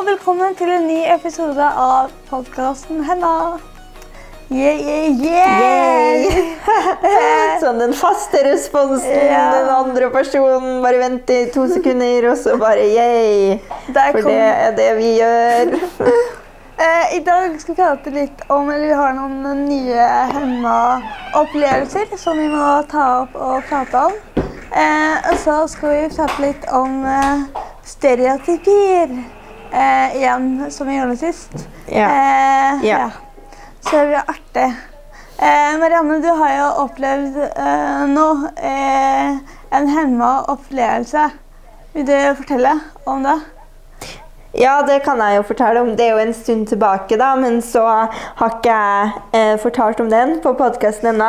Og velkommen til en ny episode av podkasten Henna. Yeah, yeah, yeah! sånn den faste responsen. Ja. Den andre personen bare venter i to sekunder, og så bare yay. For kom- det er det vi gjør. Eh, I dag skal vi prate litt om eller vi har noen nye Henna-opplevelser som vi må ta opp og prate om. Eh, og så skal vi prate litt om eh, stereotypier. Eh, igjen, som vi gjorde sist. Ja. Eh, Ja. Så det blir artig. Eh, Marianne, du har jo opplevd eh, nå eh, en hemma opplevelse. Vil du fortelle om det? Ja, det kan jeg jo fortelle om. Det er jo en stund tilbake, da, men så har ikke jeg eh, fortalt om den på podkasten ennå.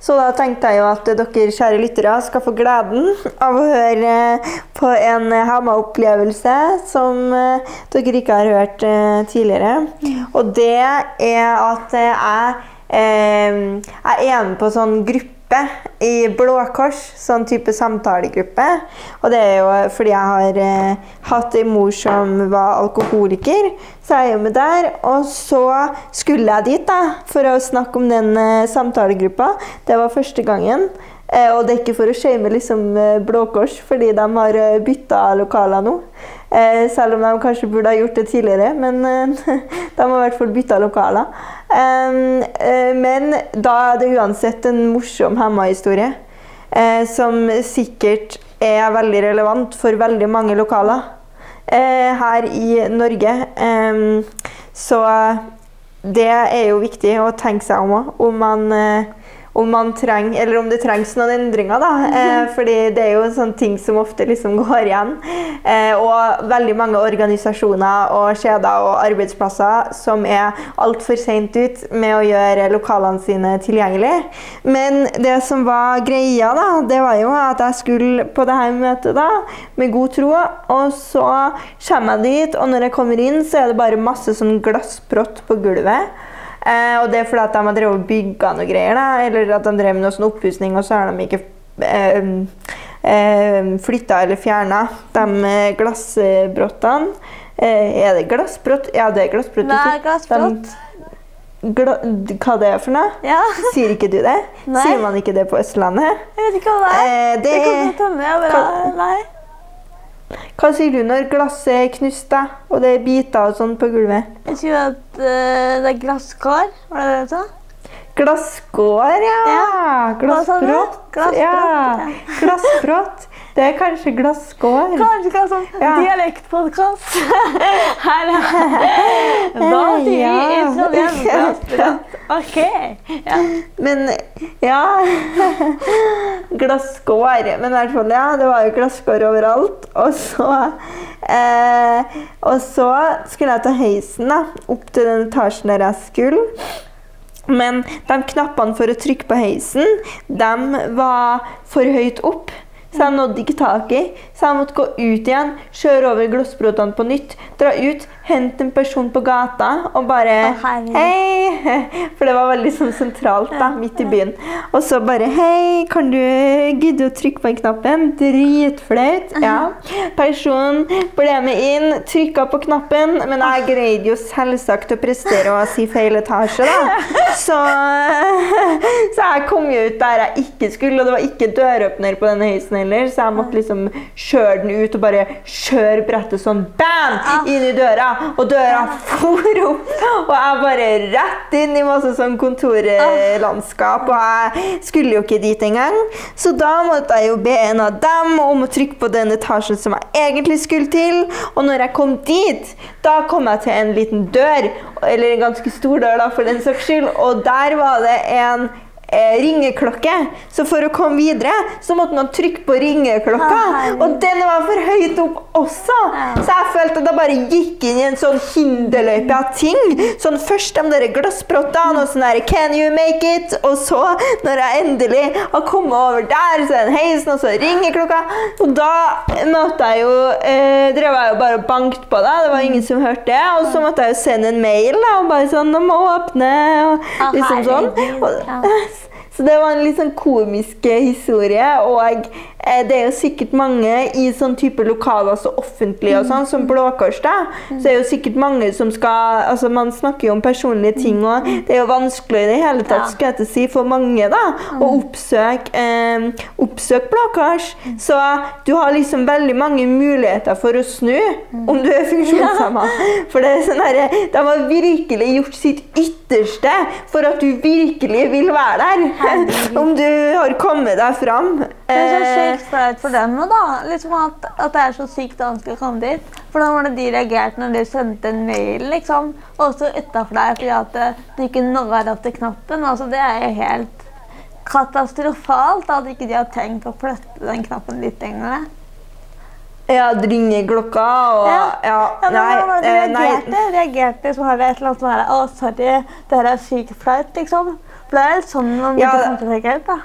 Så da tenkte jeg jo at dere kjære lyttere skal få gleden av å høre på en hama-opplevelse som eh, dere ikke har hørt eh, tidligere. Og det er at eh, jeg, eh, jeg er med på sånn gruppe i Blå Kors, sånn type samtalegruppe. Og det er jo fordi jeg har eh, hatt en mor som var alkoholiker, så jeg er jo med der. Og så skulle jeg dit da, for å snakke om den eh, samtalegruppa. Det var første gangen. Eh, og det er ikke for å shame liksom, eh, Blå Kors, fordi de har uh, bytta lokaler nå. Eh, selv om de kanskje burde ha gjort det tidligere, men eh, de har i hvert fall bytta lokaler. Eh, men da er det uansett en morsom hemma-historie, som sikkert er veldig relevant for veldig mange lokaler her i Norge. Så det er jo viktig å tenke seg om òg, om man om eller om det trengs noen endringer. da, eh, fordi det er jo en sånn ting som ofte liksom går igjen. Eh, og veldig mange organisasjoner og kjeder og arbeidsplasser som er altfor seint ut med å gjøre lokalene sine tilgjengelig. Men det som var greia, da, det var jo at jeg skulle på det her møtet da, med god tro. Og så kommer jeg dit, og når jeg kommer inn, så er det bare masse sånn glassbrott på gulvet. Eh, og det er fordi at de har drevet og bygga noe greier, da, eller at de drev med noe sånn oppussing, og så har de ikke eh, eh, flytta eller fjerna de eh, glassbrottene. Eh, er det glassbrott? Ja, det er glassbrott. Hva er glassbrott? Gla hva det er for noe? Ja, Sier ikke du det? Nei. Sier man ikke det på Østlandet? jeg vet ikke hva det er. Eh, det det er- hende. jeg bare- Kan- Nei. Hva sier du når glasset er knust, da? Og det er biter og sånn på gulvet? Jeg tror at uh, det er glasskår. Var det det du sa? Glasskår, ja. Ja. Hva? Glassbrott. Glassbrott, Ja. Glassbrott. Det er kanskje glasskår. Kanskje ikke sånn Ja. dialektpodkast. Her er Da sier vi i Ja. Trondheim glassbrott. OK. Ja. Men ja Glasskår. Men i hvert fall, ja, det var jo glasskår overalt. Og så eh, Og så skulle jeg ta heisen da, opp til den etasjen der jeg skulle. Men de knappene for å trykke på heisen, de var for høyt opp. Så jeg nådde ikke tak i. Så jeg måtte gå ut igjen, kjøre over glassbrottene på nytt, dra ut, hente en person på gata og bare. Hei! For det var veldig sånn sentralt, da, midt i byen. Og så bare Hei, kan du gidde å trykke på den knappen? Dritflaut. Ja. Personen ble med inn, trykka på knappen, men jeg greide jo selvsagt å prestere å si feil etasje, da. Så, så jeg kom jo ut der jeg ikke skulle, og det var ikke døråpner på denne heisen heller, så jeg måtte liksom kjøre den ut og bare kjøre brettet sånn bam! Inn i døra. Og døra for opp, og jeg bare rett inn i masse sånn kontorlandskap, og jeg skulle jo ikke dit engang. Så da måtte jeg jo be en av dem om å trykke på den etasjen som jeg egentlig skulle til, og når jeg kom dit, da kom jeg til en liten dør, eller en ganske stor dør da, for den saks skyld, og der var det en eh, ringeklokke. Så for å komme videre, så måtte man trykke på ringeklokka. og den var for høyt opp også. Så jeg følte at jeg bare gikk inn i en sånn hinderløype av ting. Sånn Først de der glassbrottene og sånn der Can you make it? Og så, når jeg endelig har kommet over der, så er det en heisen, og så ringeklokka. Og da måtte jeg jo eh, drev jeg jo bare og banket på det. Det var ingen som hørte det. Og så måtte jeg jo sende en mail da, og bare sånn De må åpne. Og liksom sånn. Og. så det var en litt sånn komisk eh, historie. Og eh, det er jo sikkert mange i sånn type lokaler, altså offentlige og sånn, som Blå Kors, da. Så er jo sikkert mange som skal Altså, man snakker jo om personlige ting, og det er jo vanskelig i det hele tatt, skal jeg til å si, for mange, da, å oppsøke eh, oppsøk Blå Kors. Så du har liksom veldig mange muligheter for å snu om du er funksjonshemma. For det er sånn herre De har virkelig gjort sitt ytterste for at du virkelig vil være der. Om du har kommet deg fram. Det er så Eh, sykt flaut for dem da. Liksom at, at det er så sykt vanskelig å komme dit. Hvordan var det de reagerte når de sendte en mail, liksom? Også utafor deg fordi at du ikke når opp til knappen. Altså, det er jo helt katastrofalt at ikke de har tenkt å flytte den knappen litt lenger. ja, det ringer klokka og Ja. ja, Ja, nei, eh, nei. reagerte? Reagerte var det et eller annet som var Å, sorry, det her er sykt flaut, liksom. For det litt sånn man Ja, burde det- til å reagere, da.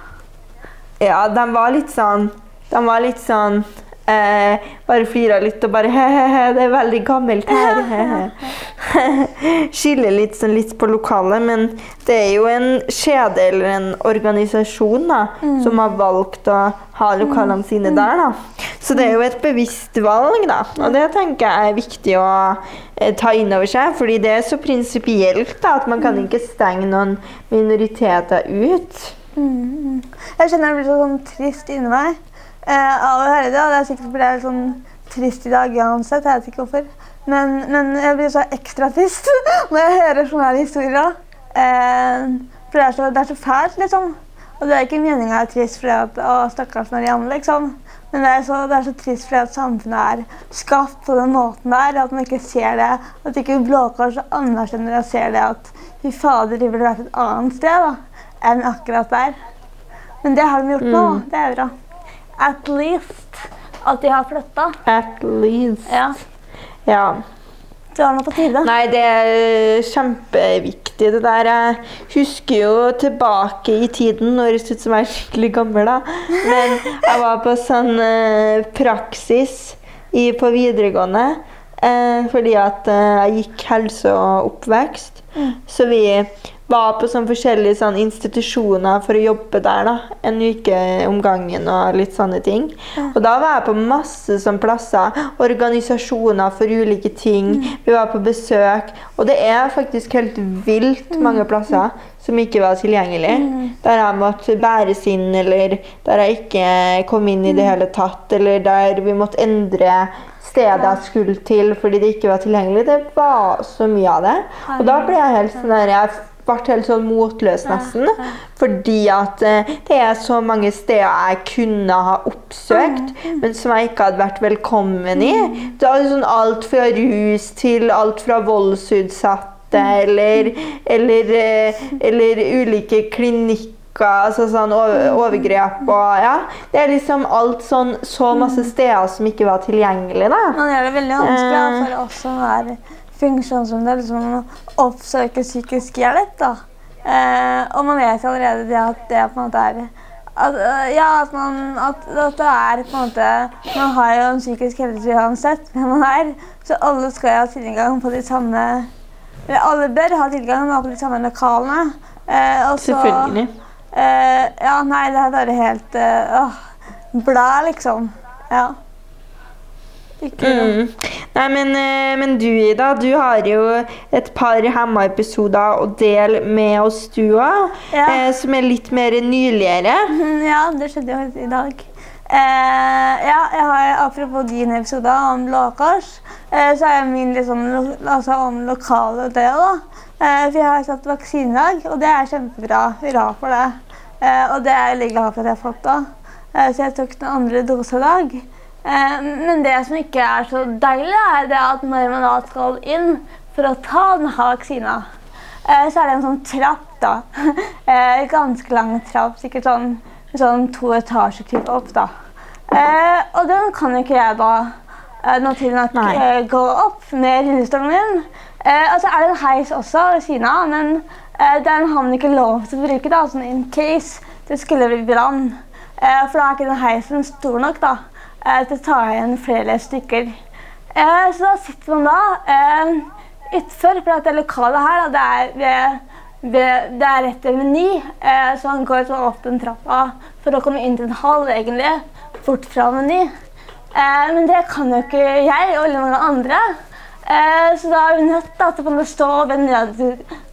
Ja, den var litt sånn Den var litt sånn eh, Bare flira litt og bare he-he-he, det er veldig gammelt her. Skiller litt, sånn, litt på lokalet, men det er jo en kjede eller en organisasjon da, som har valgt å ha lokalene sine der. da. Så det er jo et bevisst valg, da. Og det tenker jeg er viktig å eh, ta inn over seg, fordi det er så prinsipielt da, at man kan ikke stenge noen minoriteter ut. Jeg kjenner jeg blir så sånn trist inni meg av å høre det. Og det er sikkert fordi jeg er sånn trist i dag uansett. Jeg vet ikke hvorfor. Men, men jeg blir så ekstra trist når jeg hører sånne her historier. Eh, for det er, så, det er så fælt, liksom. Og det er ikke meninga jeg er trist fordi at å, stakkars Marianne, liksom. Men det er, så, det er så trist fordi at samfunnet er skapt på den måten der. At man ikke ser det. At ikke Blå Kors anerkjenner og ser det at fy fader, de ville vært et annet sted da, enn akkurat der. Men det har de gjort nå. Mm. Det er bra. At least at de har flytta. At least. Ja. Ja. Det var nå på tide. Nei, det er kjempeviktig det der. Jeg husker jo tilbake i tiden, nå høres ut som jeg er skikkelig gammel, da. Men jeg var på sånn eh, praksis i, på videregående. Eh, fordi at eh, jeg gikk helse og oppvekst. Så vi var på sånn forskjellige sånn institusjoner for å jobbe der. da, En uke om gangen og litt sånne ting. Og da var jeg på masse sånn plasser. Organisasjoner for ulike ting. Vi var på besøk. Og det er faktisk helt vilt mange plasser som ikke var tilgjengelig. Der jeg måtte bæres inn, eller der jeg ikke kom inn i det hele tatt. Eller der vi måtte endre stedet jeg skulle til fordi det ikke var tilgjengelig. Det var så mye av det. Og da ble jeg helt sånn der, jeg ble helt sånn motløs nesten. Fordi at eh, det er så mange steder jeg kunne ha oppsøkt, men som jeg ikke hadde vært velkommen i. Det er sånn alt fra rus til alt fra voldsutsatte eller, eller, eh, eller ulike klinikker. Altså sånn overgrep og ja. Det er liksom alt sånn så masse steder som ikke var tilgjengelig, da. Man gjør det veldig vanskelig Eh. for oss som er funksjonshemmede liksom, å oppsøke psykisk hjelp. Da. Eh, og man vet allerede det at det på en måte er at, eh, ja, at, man, at, at det er på en måte Man har jo en psykisk helse uansett hvem man er, så alle skal ha tilgang på de samme Eller alle bør ha tilgang på de samme lokalene. Eh, og så- Eh, ja, nei, det er bare helt uh, åh, Bla, liksom. Ja. Ikke. Mm. Nei, men, eh, men du, Ida, du har jo et par Hemma-episoder å dele med oss, du òg. Ja. Eh, som er litt mer nyligere. Mhm, Ja, det skjedde jo i dag. Eh, ja, jeg har, apropos din episode om Blåkors, eh, så er min liksom, altså om lokale del. da. Eh, for jeg har satt vaksinedag, og det er kjempebra. Hurra for det. Eh, og det er jeg veldig glad for at jeg har fått da. Eh, så jeg tok den andre dose i dag. Eh, men det som ikke er så deilig, er det at når man da skal inn for å ta denne vaksina, så er det en sånn trapp, da. Ganske lang trapp, sikkert sånn, sånn to etasjer typ opp, da. Eh, og den kan ikke jeg da eh, naturlig nok eh, gå opp med rullestolen min. Eh, og så er det en heis også ved siden av, men eh, den har man ikke lov til å bruke da, sånn in case det skulle bli brann. Eh, for da er ikke den heisen stor nok da, eh, til å ta igjen flere stykker. Eh, så da sitter man da eh, utfor, for dette det lokale her, da, det er ved ved, det er rett ved Meny, eh, så han går så opp den trappa for å komme inn til en hall, egentlig, bort fra Meny. Eh, men det kan jo ikke jeg og veldig mange andre. Eh, så da er vi nødt da, til å stå ved nød,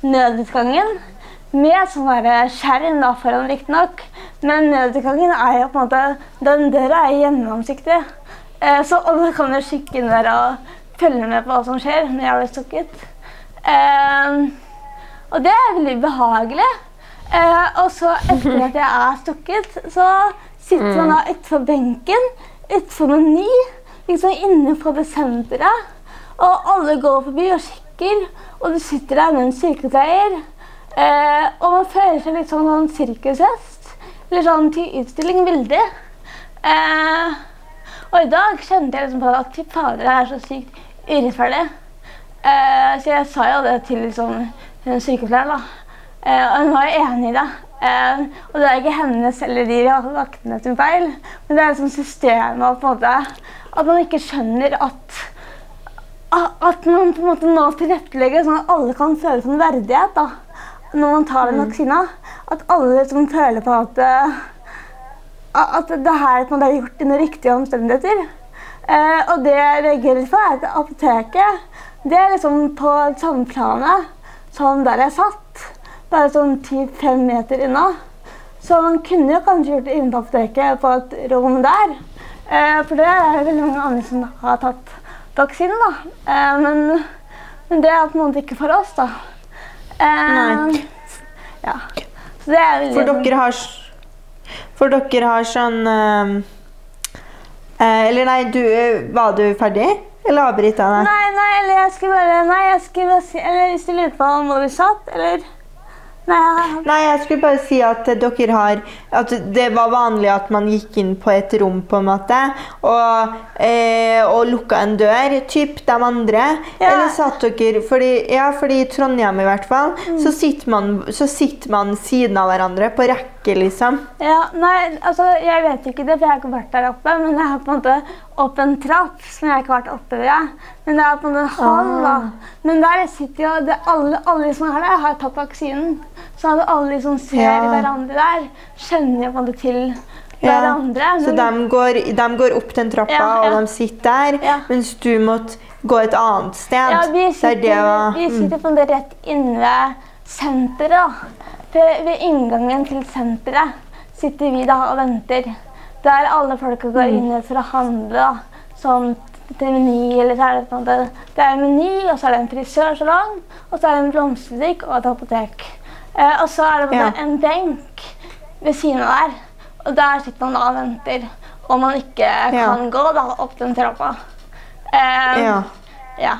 nødutgangen med sånn der skjerm da, foran, riktignok. Men nødutgangen er jo på en måte Den døra er gjennomsiktig. Eh, så alle kan jo kikke inn der og følge med på hva som skjer når jeg blir stukket. Eh, og det er veldig behagelig. Eh, og så etter at jeg er stukket, så sitter man da utenfor benken, utenfor Meny, liksom inne på det senteret. Og alle går forbi og kikker, og du sitter der med en sykepleier. Eh, og man føler seg litt sånn, sånn sirkushest. Eller sånn til utstilling veldig. Eh, og i dag kjente jeg liksom på at fy fader, det er så sykt urettferdig. Eh, så jeg sa jo det til liksom, hun da. Eh, og hun var jo enig i det. Eh, og det er ikke hennes eller de vaktene sin feil, men det er liksom systemet på en måte, At man ikke skjønner at at man på en måte nå tilrettelegger sånn at alle kan føle sånn verdighet da, når man tar den vaksina. At alle liksom føler på at, eh, at det her en er gjort under riktige omstendigheter. Eh, og det jeg reagerer på, er at apoteket det er liksom på samme planet som der jeg satt. Bare sånn 10-5 meter unna. Så man kunne jo kanskje gjort det inne på apoteket, på et rom der. Eh, for det er veldig mange andre som har tatt vaksinen, da. Eh, men, men det er på en måte ikke for oss, da. Eh. Ja. Så det er veldig For dere har For dere har sånn eh, eh, Eller nei, du, eh, var du ferdig? Eller avbryta jeg deg? Nei, nei, eller jeg skulle bare Nei, jeg skulle bare si Eller hvis du lurer på om vi satt, eller Nei, jeg, Nei, jeg skulle bare si at dere har At det var vanlig at man gikk inn på et rom, på en måte, og, eh, og lukka en dør, typ de andre. Ja. Eller satt dere fordi, Ja, fordi i Trondheim i hvert fall, Mm. så, sitter man, så sitter man siden av hverandre, på rekke, liksom. ja, nei, altså, jeg vet ikke det, for jeg har ikke vært der oppe. Men jeg har på en måte opp en trapp som jeg ikke har vært oppe ved. Men det er på en måte en hall, da. Men der sitter jo det, alle, alle som er der, har tatt vaksinen. Så alle som ser Ja. hverandre der, skjønner jo på en måte til Ja, hverandre. Så Men- de går, de går opp den trappa, Ja, ja. og de sitter der, Ja. mens du måtte gå et annet sted. Ja, vi sitter, det var- vi sitter på en måte rett inne ved senteret. da. Ved, ved inngangen til senteret sitter vi da og venter. Der alle folka går Mm. inn for å handle. da. Sånn til Meny, eller så er det på en måte Det er en Meny, og så er det en frisørsalong, og så er det en blomsterbutikk og et apotek. Eh, og så er det Ja. en benk ved siden av der. Og der sitter man da og venter. Om man ikke kan gå da, opp den trappa. Eh, Ja. ja.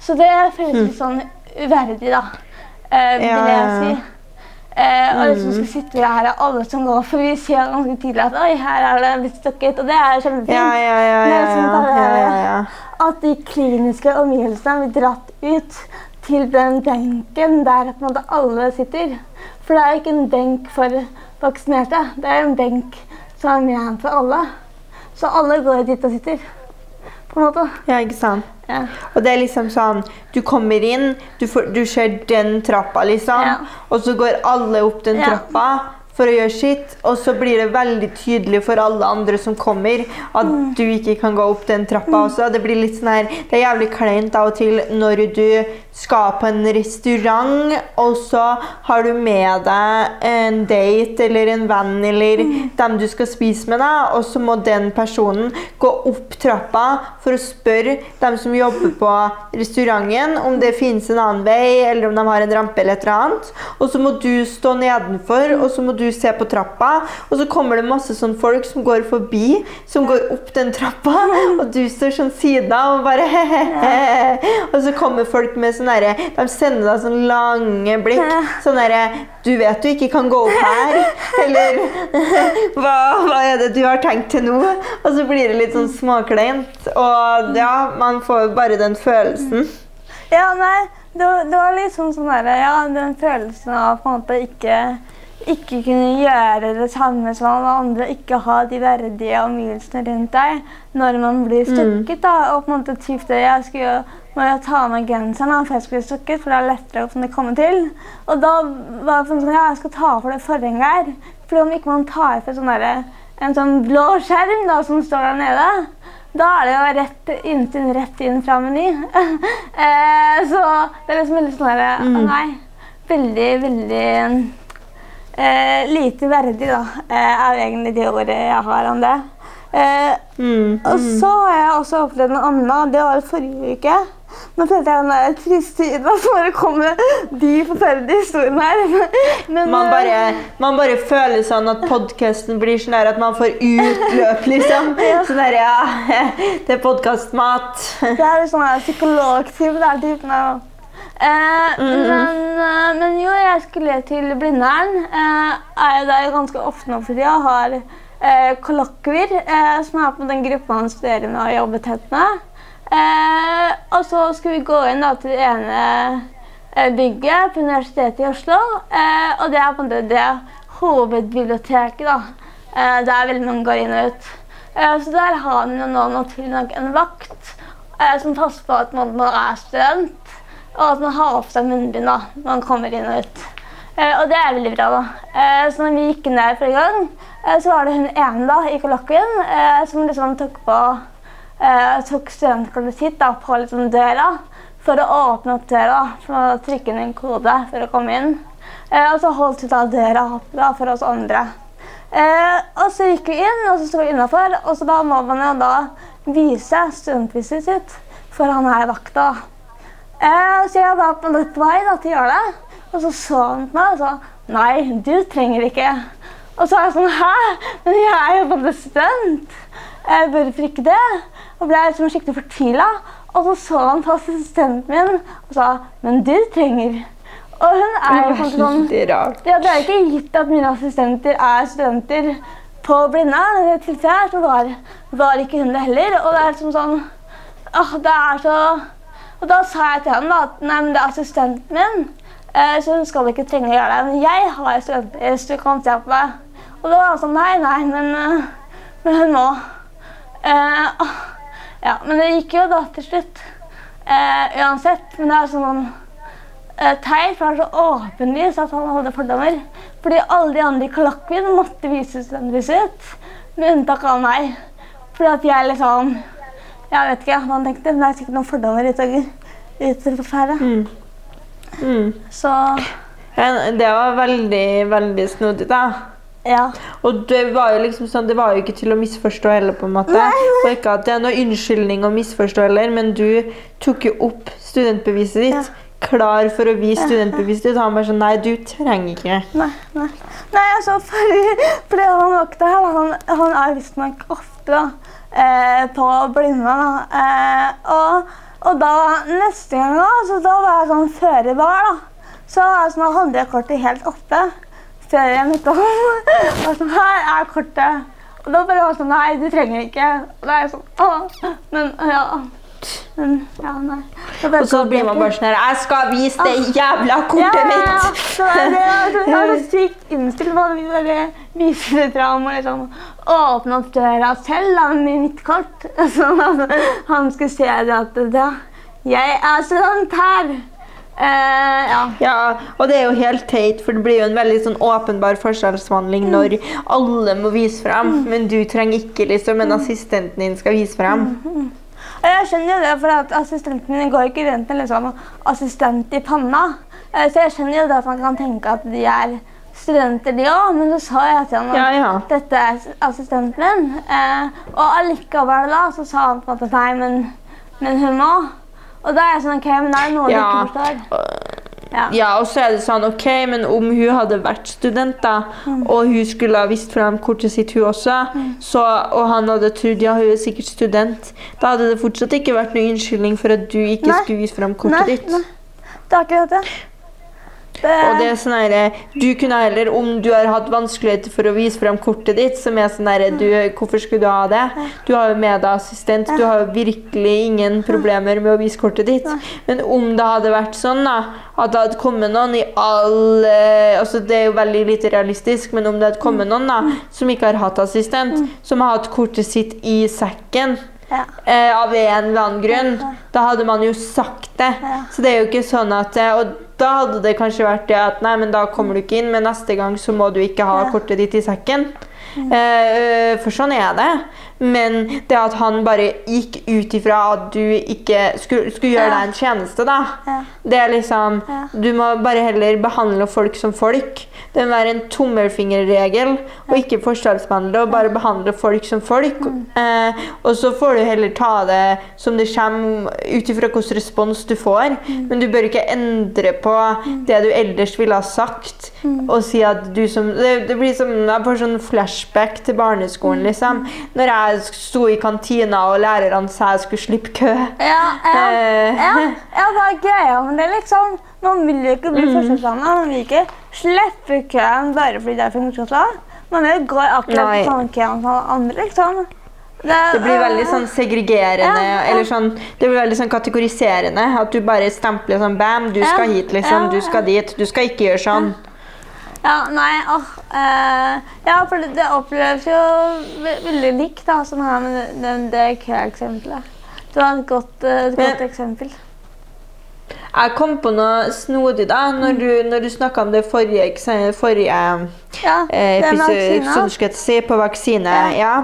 Så det føles litt sånn uverdig, da. Eh, vil Ja, jeg ja, ja. si. Eh, og som skal sitte her og alle som går, for vi ser ganske tidlig at oi, her er det blitt støkket. og det er kjempefint. Ja, ja, ja, ja, ja, ja. At de kliniske omgivelsene blir dratt ut til den benken der på en måte alle sitter. For det er ikke en benk for vaksinerte, det er en benk som er ment for alle. Så alle går dit og sitter. På en måte. Ja, ikke sant? Ja. Og det er liksom sånn Du kommer inn, du, får, du ser den trappa, liksom. Ja. Og så går alle opp den Ja. trappa for å gjøre sitt, og så blir det veldig tydelig for alle andre som kommer, at du ikke kan gå opp den trappa også. Det blir litt sånn her, det er jævlig kleint av og til når du skal på en restaurant, og så har du med deg en date eller en venn eller dem du skal spise med deg, og så må den personen gå opp trappa for å spørre dem som jobber på restauranten om det finnes en annen vei, eller om de har en rampe eller et eller annet. Og så må du stå nedenfor, og så må du se på trappa, og så kommer det masse sånn folk som går forbi, som går opp den trappa, og du står sånn sida og bare he-he-he. Og så kommer folk med sånn derre De sender deg sånn lange blikk. Sånn derre Du vet du ikke kan gå opp her. Eller hva, hva er det du har tenkt til nå? Og så blir det litt sånn småkleint. Og ja, man får bare den følelsen. Ja, nei, det, det var litt sånn sånn derre Ja, den følelsen av på en måte ikke ikke kunne gjøre det samme som alle andre, ikke ha de verdige omgivelsene rundt deg når man blir stukket. da, og på en måte typ det, Jeg skulle jo må jeg ta av meg genseren for jeg skulle stukket, for det er lettere å kunne komme til. Og da var det sånn ja, jeg skal ta for det forhenget her. For om ikke man tar for sånn der, en sånn blå skjerm da, som står der nede, da er det jo rett inntil rett inn fra Meny. eh, så det er liksom veldig sånn derre Nei. Veldig, veldig eh, lite verdig, da, eh, er egentlig de ordene jeg har om det. Eh, Mm. og så har jeg også opplevd noe annet. Det var forrige uke. Nå følte jeg den der triste Ida som bare kommer de forferdelige historiene her. Men, Man eh, bare, man bare føler sånn at podkasten blir sånn at man får utløp, liksom. Sånn der, ja, det er podkastmat. Det er sånn her psykologtype. Det er typen av eh, men, eh, men jo, jeg skulle til Blindern. Eh, er jo der ganske ofte nå for tida. Har eh, kollokvier, eh, som er på den gruppa han studerer med og jobber tett med. Eh, og så skulle vi gå inn da, til det ene eh, bygget på Universitetet i Oslo. Eh, og det er på en måte det hovedbiblioteket. da. Eh, der veldig mange går inn og ut. Eh, så der har man jo nå naturlig nok en vakt eh, som passer på at man, man er student, og at man har på seg munnbind da, når man kommer inn og ut. Og det er veldig bra. da. Så når vi gikk ned forrige gang, så var det hun ene da, i kollokvien som liksom tok på eh, tok studentkortet sitt da, på liksom døra for å åpne opp døra. For å trykke inn en kode for å komme inn. Eh, og så holdt hun døra opp for oss andre. Eh, og så gikk vi inn, og så sto vi innafor. Og så da må man jo da vise studentviset sitt for han er vakta. Eh, så jeg var på litt vei da, til å gjøre det. Og så så han på meg og sa nei, du trenger ikke. Og så var jeg sånn hæ? Men jeg er jo både student. Jeg ikke ikke det. Og ble liksom skikkelig fortvila. Og så så han på assistenten min og sa men du trenger. Og hun er jo kanskje sånn rart. ja, Det er ikke gitt at mine assistenter er studenter på Blindern. I det tilfellet så var, var ikke hun det heller. Og det er liksom sånn åh, det er så Og da sa jeg til henne da, at nei, men det er assistenten min, eh, så hun skal ikke trenge å gjøre det. Men jeg har studenter, så du kan se på meg. Og da var han sånn Nei, nei, men, eh, men hun må. Eh, ja, men det gikk jo da til slutt. Eh, uansett. Men det er sånn eh, teit, for det er så åpenlyst at han hadde fordommer. Fordi alle de andre i kollokvien måtte vise studentviset sitt, med unntak av meg. Fordi at jeg liksom Jeg vet ikke hva han tenkte, men det er sikkert noen fordommer utover utover færet. Mm. Så Ja, Det var veldig, veldig snodig, da. Ja. Og det var jo liksom sånn, det var jo ikke til å misforstå heller, på en måte. Og ikke at det er noe unnskyldning å misforstå heller, men du tok jo opp studentbeviset ditt. Klar for å vise studentbeviset ditt. Og han bare sånn Nei, du trenger ikke. Nei, nei. nei altså, fordi, fordi han vakta her, han, han er visstnok ofte da, eh, på blinde. da. Eh, og, og da neste gang da, så da var jeg sånn føre var, da. Så altså, sånn, hadde jeg kortet helt oppe møtte ham. Og sånn, her er kortet. Og da bare var sånn, nei, du trenger ikke. Og da er jeg sånn, åh, men ja. Men, ja, nei. Og så blir man bare sånn her Jeg skal vise det jævla kortet ja, ja, mitt! Så er det, jeg jeg var så sykt innstilt på at vi viser det fram og liksom åpne opp døra selv da, med mitt kort. Sånn at han skulle se det at ja, jeg er student her. Eh, ja. Ja, og det er jo helt teit, for det blir jo en veldig sånn åpenbar forskjellsbehandling når alle må vise fram, men du trenger ikke, liksom, men assistenten din skal vise fram. Og Jeg skjønner jo det, for assistenten min går ikke rundt med liksom assistent i panna. Eh, Så jeg skjønner jo det at man kan tenke at de er studenter, de òg. Men så sa jeg til ham at Ja, ja. dette er assistenten min. Eh, og allikevel da, så sa han på en måte nei, men, men hun òg. Og da er jeg sånn OK, men da er det noe du ikke forstår. Ja. Ja, og så er det sånn, ok, men om hun hadde vært student da, og hun skulle ha vist frem kortet sitt hun også, så, og han hadde trodd, ja, hun er sikkert student, da hadde det fortsatt ikke vært noen unnskyldning for at du ikke Nei. skulle vise frem kortet Nei, ditt. nei. Det er akkurat det. Og det er sånn her, du kunne heller, om du har hatt vanskeligheter for å vise frem kortet ditt, som er sånn her, du, hvorfor skulle du ha det? Du har jo med deg assistent, du har jo virkelig ingen problemer med å vise kortet ditt. Men om det hadde vært sånn da, at det hadde kommet noen i alle, altså det er jo veldig lite realistisk, men om det hadde kommet noen da, som ikke har hatt assistent, som har hatt kortet sitt i sekken, ja. eh, av en eller annen grunn, da hadde man jo sagt det. Ja. Så det er jo ikke sånn at eh, Og da hadde det kanskje vært det at nei, men da kommer du ikke inn, men neste gang så må du ikke ha kortet ditt i sekken. Eh, for sånn er det. Men det at han bare gikk ut ifra at du ikke skulle, skulle gjøre deg en tjeneste, da. Ja. Det er liksom Ja. Du må bare heller behandle folk som folk. Det må være en tommelfingerregel, og ikke forskjellsbehandle, og bare behandle folk som folk. Mm. Eh, og så får du heller ta det som det kommer, ut ifra hvilken respons du får. Mm. Men du bør ikke endre på det du ellers ville ha sagt, Mm. og si at du som Det, det blir som Jeg får sånn flashback til Mm. barneskolen, liksom. Når jeg sto i kantina, og lærerne sa jeg skulle slippe kø. Ja, ja, Eh. ja, ja, det er greia med det, liksom? Man vil jo ikke bli mm. forskjellsbehandla. Man vil ikke slippe køen bare fordi det er funksjonslag. Man vil gå akkurat på samme køen som andre, liksom. Det blir veldig sånn segregerende, Ja, ja. eller sånn, det blir veldig sånn kategoriserende. At du bare stempler sånn Bam, du skal hit, liksom. Du skal dit. Du skal ikke gjøre sånn. Ja, nei, åh, eh, ja, for det, det oppleves jo ve veldig likt, da, sånn her med det, det, det køeksempelet. Det var et godt, et godt Men- eksempel. Jeg kom på noe snodig da, når du, når du snakka om det forrige, forrige Ja, eh, det med episode, episode skulle si, på vaksine. Ja.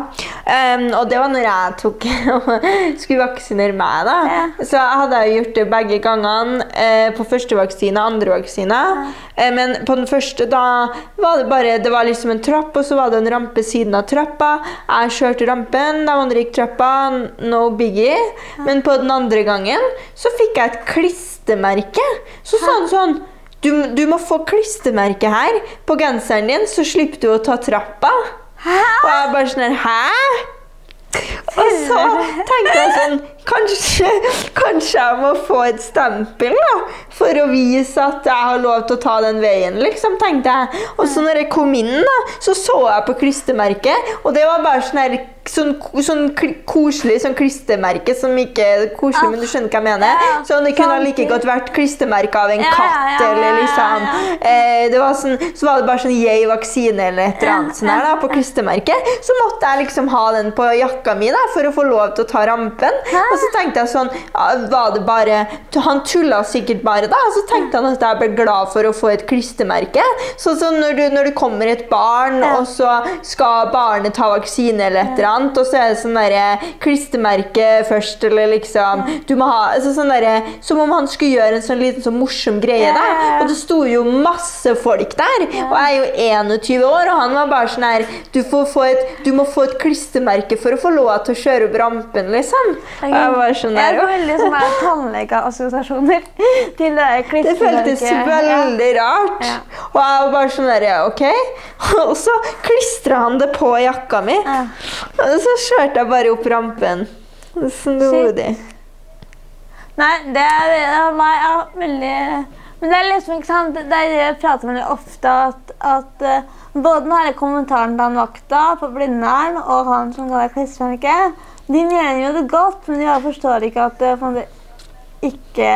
Um, og det var når jeg tok skulle vaksinere meg. da. Ja. Så hadde jeg gjort det begge gangene. Uh, på første vaksine, andre vaksine. Uh, men på den første da var det bare det var liksom en trapp, og så var det en rampe siden av trappa. Jeg kjørte rampen, de andre gikk trappa. No biggie. Men på den andre gangen så fikk jeg et klistremerke. Så sa han sånn du, du må få klistremerke her på genseren din, så slipper du å ta trappa. Hæ? Og jeg bare sånn her, Hæ? Og så tenkte jeg sånn Kanskje, kanskje jeg må få et stempel da, for å vise at jeg har lov til å ta den veien, liksom, tenkte jeg. Og så når jeg kom inn, da, så så jeg på klistremerket, og det var bare sånn her Sånn, sånn koselig sånn klistremerke som ikke er koselig, men du skjønner hva jeg mener? Ja, Sånn, det kunne sånn- like godt vært klistremerke av en katt, eller liksom eh, det var sånn, Så var det bare sånn yay vaksine eller et eller annet sånn her da, på klistremerket. Så måtte jeg liksom ha den på jakka mi da, for å få lov til å ta rampen. Og så tenkte jeg sånn ja, Var det bare Han tulla sikkert bare, da. Og så tenkte han at jeg ble glad for å få et klistremerke. Så, så når, du, når det kommer et barn, og så skal barnet ta vaksine eller et eller annet, og så er det sånn derre klistremerke først, eller liksom Du må ha altså sånn derre Som om han skulle gjøre en sånn liten sånn morsom greie, ja. Og det sto jo masse folk der. Og jeg er jo 21 år, og han var bare sånn her Du, får få et, du må få et klistremerke for å få lov til å kjøre opp rampen, liksom. Og jeg var sånn Jeg der, får veldig sånne her tannlegeassosiasjoner til det det føltes veldig rart. Ja. Og jeg var bare sånn der, ja, OK. Og så klistra han det på jakka mi. Ja. Og så kjørte jeg bare opp rampen. Snodig. Nei, det er nei, ja, veldig Men det er liksom ikke sant Det er det jeg prater veldig ofte at, at eh, både den kommentaren til han vakta på Blindern og han som ga deg klistremerket, de mener jo det godt, men de bare forstår ikke at det på ikke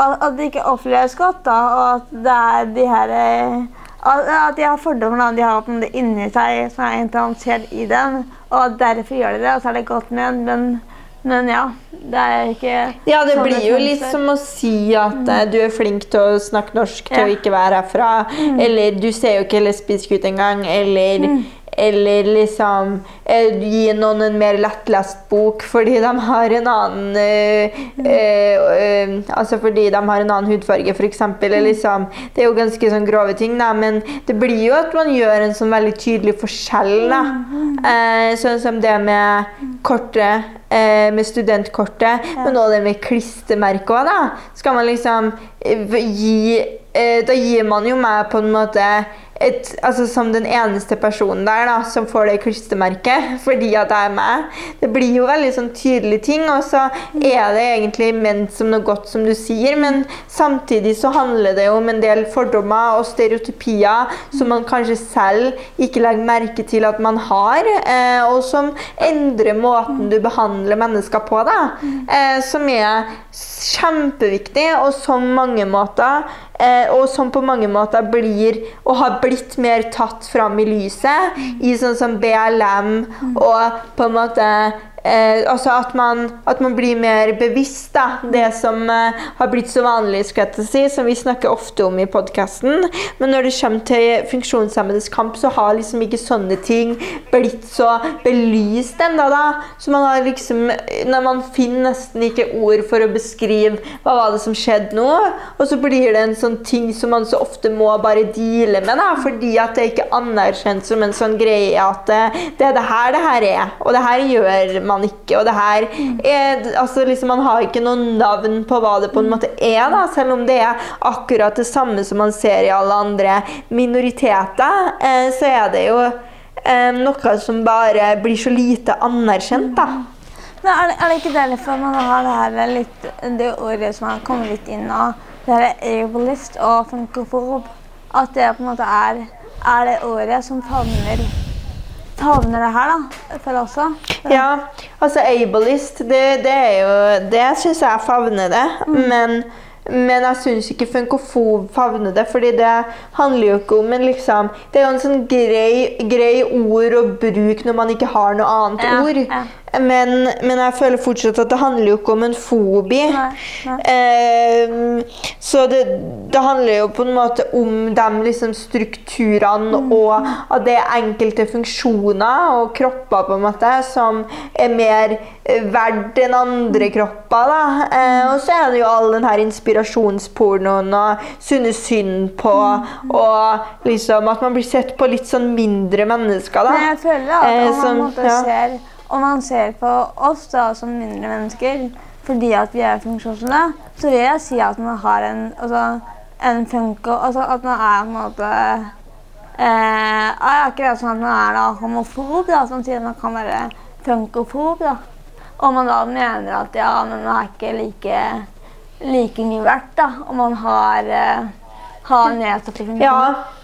at det ikke oppleves godt, da, og at det er de her eh, at, de har fordommer de har det inni seg som er implementert i dem, og derfor gjør de det, og så er det godt ment, men men ja. Det er ikke Ja, det sånn blir jo litt som å si at mm. du er flink til å snakke norsk til å ikke være herfra. Eller du ser jo ikke lesbisk ut engang. Eller, eller liksom eh, gi noen en mer lettlest bok fordi de har en annen eh, eh, eh, Altså fordi de har en annen hudfarge, f.eks. Eller liksom Det er jo ganske sånn grove ting, da, men det blir jo at man gjør en sånn veldig tydelig forskjell, da. Eh, sånn som det med kortet eh, med studentkortet, men også det med klistremerket òg, da. Skal man liksom eh, gi eh, Da gir man jo meg på en måte et, altså Som den eneste personen der da, som får det klistremerket fordi at jeg er meg. Det blir jo veldig sånn tydelige ting, og så er det egentlig ment som noe godt, som du sier, men samtidig så handler det jo om en del fordommer og stereotypier som man kanskje selv ikke legger merke til at man har, eh, og som endrer måten du behandler mennesker på, da. Eh, som er kjempeviktig, og som mange måter og som på mange måter blir og har blitt mer tatt fram i lyset i sånn som BLM og på en måte eh, altså at man, at man blir mer bevisst da, det som eh, har blitt så vanlig, si, som vi snakker ofte om i podkasten. Men når det kommer til funksjonshemmedes kamp, så har liksom ikke sånne ting blitt så belyst ennå. Så man har liksom når Man finner nesten ikke ord for å beskrive hva var det som skjedde nå. Og så blir det en sånn ting som man så ofte må bare deale med, da, fordi at det ikke er anerkjent som en sånn greie at eh, det er det her det her er, og det her gjør man ikke. Og det her er altså liksom Man har ikke noe navn på hva det på en måte er, da, selv om det er akkurat det samme som man ser i alle andre minoriteter, eh, så er det jo eh, noe som bare blir så lite anerkjent, da. Men er det, er det ikke derfor man har det her litt, det ordet som har kommet litt inn av det her ableist og funkofob, at det på en måte er, er det ordet som favner, favner det her, da, for også? Ja, altså ableist, det, det er jo Det syns jeg favner det. Men, men jeg syns ikke funkofob favner det, fordi det handler jo ikke om en liksom Det er jo en sånn grei, grei ord å bruke når man ikke har noe annet Ja, ord. ja. Men, men jeg føler fortsatt at det handler jo ikke om en fobi. Nei, nei. Eh, så det, det handler jo på en måte om de liksom strukturene Mm. og at det er enkelte funksjoner og kropper på en måte som er mer eh, verdt enn andre Mm. kropper. da. Eh, og så er det jo all den her inspirasjonspornoen og synes synd på Mm. og liksom at man blir sett på litt sånn mindre mennesker. da. Men jeg føler at Eh, man, som- en måte ja. ser, om man ser på oss da, som mindre mennesker fordi at vi er funksjonshemmede, så vil jeg si at man har en, altså, en funko Altså at man er på en måte eh, Akkurat som at man er da, homofob, da, som man kan være funkofob. da. Og man da mener at ja, men man er ikke like, like mye verdt, da, om man har, eh, har nedsatte funksjoner. Ja.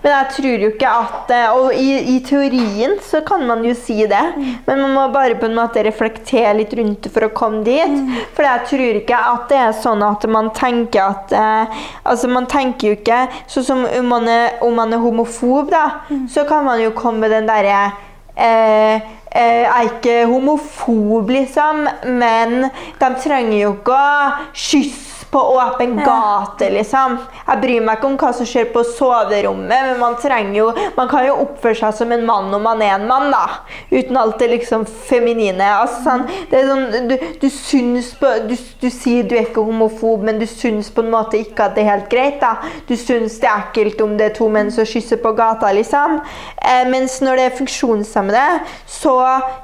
Men jeg tror jo ikke at eh, Og i, i teorien så kan man jo si det, men man må bare på en måte reflektere litt rundt det for å komme dit. For jeg tror ikke at det er sånn at man tenker at eh, Altså, man tenker jo ikke Sånn som om man er, om man er homofob, da, så kan man jo komme med den derre eh, jeg er ikke homofob, liksom, men de trenger jo ikke å kysse på åpen gate, liksom. Jeg bryr meg ikke om hva som skjer på soverommet, men man trenger jo Man kan jo oppføre seg som en mann om man er en mann, da. Uten alt det liksom feminine. Altså, sånn, det er sånn, du, du syns på du, du sier du er ikke homofob, men du syns på en måte ikke at det er helt greit, da. Du syns det er ekkelt om det er to menn som kysser på gata, liksom. Eh, mens når det er funksjonshemmede, så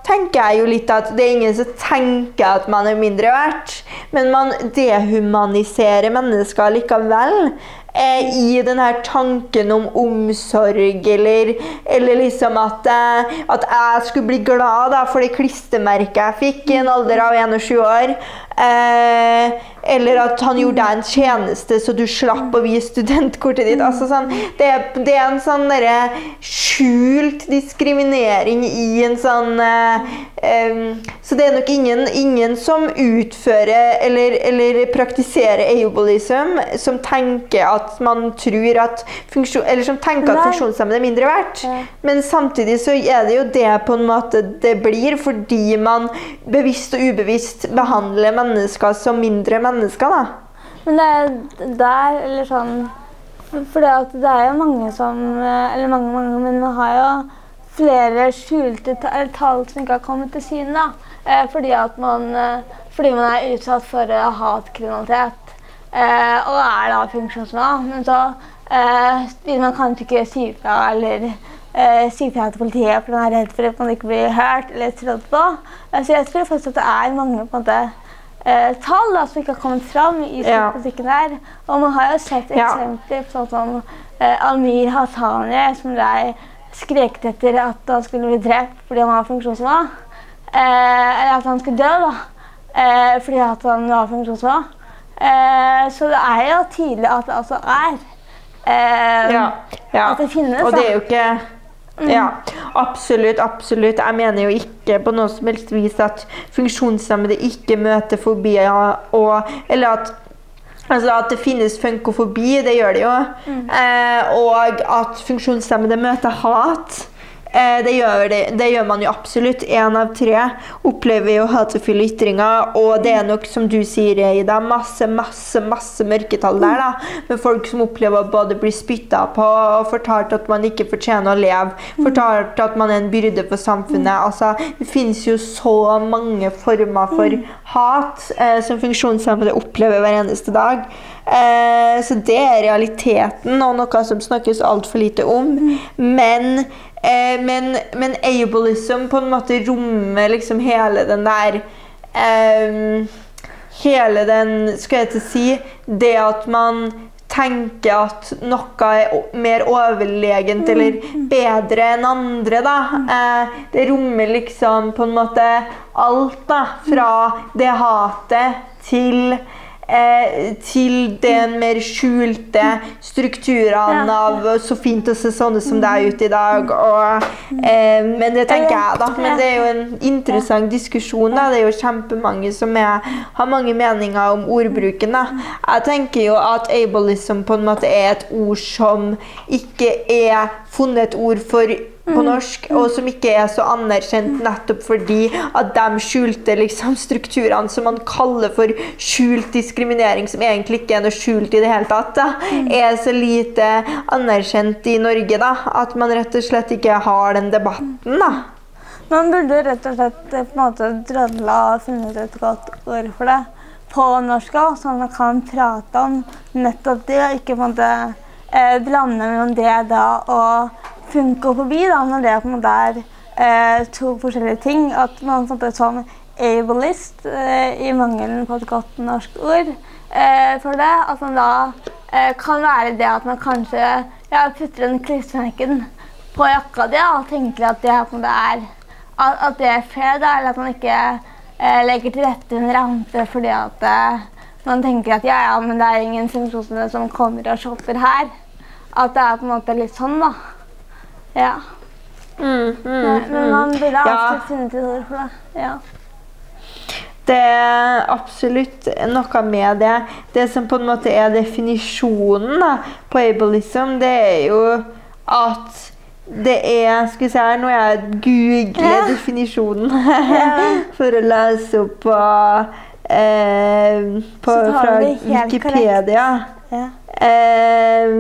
tenker jeg jo litt at det er ingen som tenker at man er mindre verdt, men man dehumaniserer mennesker likevel. Eh, I denne tanken om omsorg, eller, eller liksom at, eh, at jeg skulle bli glad da, for det klistremerket jeg fikk i en alder av 21 år. Eh, eller at han gjorde deg en tjeneste så du slapp å vise studentkortet ditt. Altså, sånn, det, det, er en sånn derre skjult diskriminering i en sånn eh, eh, Så det er nok ingen, ingen som utfører eller, eller praktiserer ableism, som tenker at man tror at funksjon, Eller som tenker at funksjonshemmede er mindre verdt. Men samtidig så er det jo det på en måte det blir, fordi man bevisst og ubevisst behandler mennesker som mindre mennesker. da. Men det er der, eller sånn For det er jo mange som Eller mange, mange, men man har jo flere skjulte tall som ikke har kommet til syne. Eh, fordi man eh, fordi man er utsatt for uh, hatkriminalitet og er da funksjonshemma. Men så vil man kanskje ikke si fra eller si fra til politiet fordi man er redd for at man ikke blir hørt eller trodd på. så jeg tror faktisk at det er mange på en måte, tall da, som ikke har kommet fram i statistikken ja. der. Og man har jo sett eksempler på sånn som Amir Hassani, som ble skreket etter at han skulle bli drept fordi han var funksjonshemma. eller at han skulle dø. da eh, fordi at han var funksjonshemma. Eh, så det er jo tydelig at det altså er eh, ja, ja. At det finnes. Og det er jo ikke mm. Ja, absolutt. absolutt. Jeg mener jo ikke på noe som helst vis at funksjonshemmede ikke møter fobier, og, eller at Altså At det finnes funkofobi, det gjør det jo. Mm. Eh, og at funksjonshemmede møter hat. Eh, det gjør, det, det gjør, man jo absolutt. Én av tre opplever jo hatefulle ytringer. Og det er nok, som du sier, Ida, masse masse, masse mørketall der. da, Med folk som opplever å både bli spytta på og fortalt at man ikke fortjener å leve. Fortalt at man er en byrde for samfunnet. altså, Det finnes jo så mange former for hat eh, som funksjonshemmede opplever hver eneste dag. Eh, så det er realiteten, og noe som snakkes altfor lite om. Men, eh, men, men, ableism på en måte rommer liksom hele den der eh, Hele den Skal jeg å si Det at man tenker at noe er mer overlegent eller bedre enn andre. da. Eh, det rommer liksom på en måte alt, da. Fra det hatet til til den mer skjulte strukturene av så fint å se sånne som det er ute i dag. Og, eh, men det tenker jeg, da. Men det er jo en interessant diskusjon. Da. Det er jo kjempemange som er, har mange meninger om ordbruken. Da. Jeg tenker jo at ableism på en måte er et ord som ikke er funnet et ord for på mm. norsk, og som ikke er så anerkjent nettopp fordi at de skjulte liksom, strukturene som man kaller for skjult diskriminering, som egentlig ikke er noe skjult i det hele tatt, da, mm. er så lite anerkjent i Norge da, at man rett og slett ikke har den debatten. da. Man burde rett og slett eh, på en måte drølla og funnet et godt ord for det på norsk òg, sånn at man kan prate om nettopp det, og ikke på en måte eh, blande mellom det da og funkofobi, da, når det på en måte er eh, to forskjellige ting. At man en som ableist, eh, i mangelen på et godt norsk ord eh, for det, at man da eh, kan være det at man kanskje ja, putter den klistremerken på jakka di og tenker at det en måte er at, at det er fair, eller at man ikke eh, legger til rette en rampe fordi at eh, man tenker at ja, ja, men det er ingen som kommer og shopper her. At det er på en måte litt sånn, da. Ja. Mm, mm, men man ville mm. absolutt ja. funnet et ord for det. Ja. Det er absolutt noe med det. Det som på en måte er definisjonen da, på ableism, det er jo at det er Skal vi se her, nå jeg googler ja. definisjonen for å lese opp på, eh, på fra Wikipedia. Ja. Eh,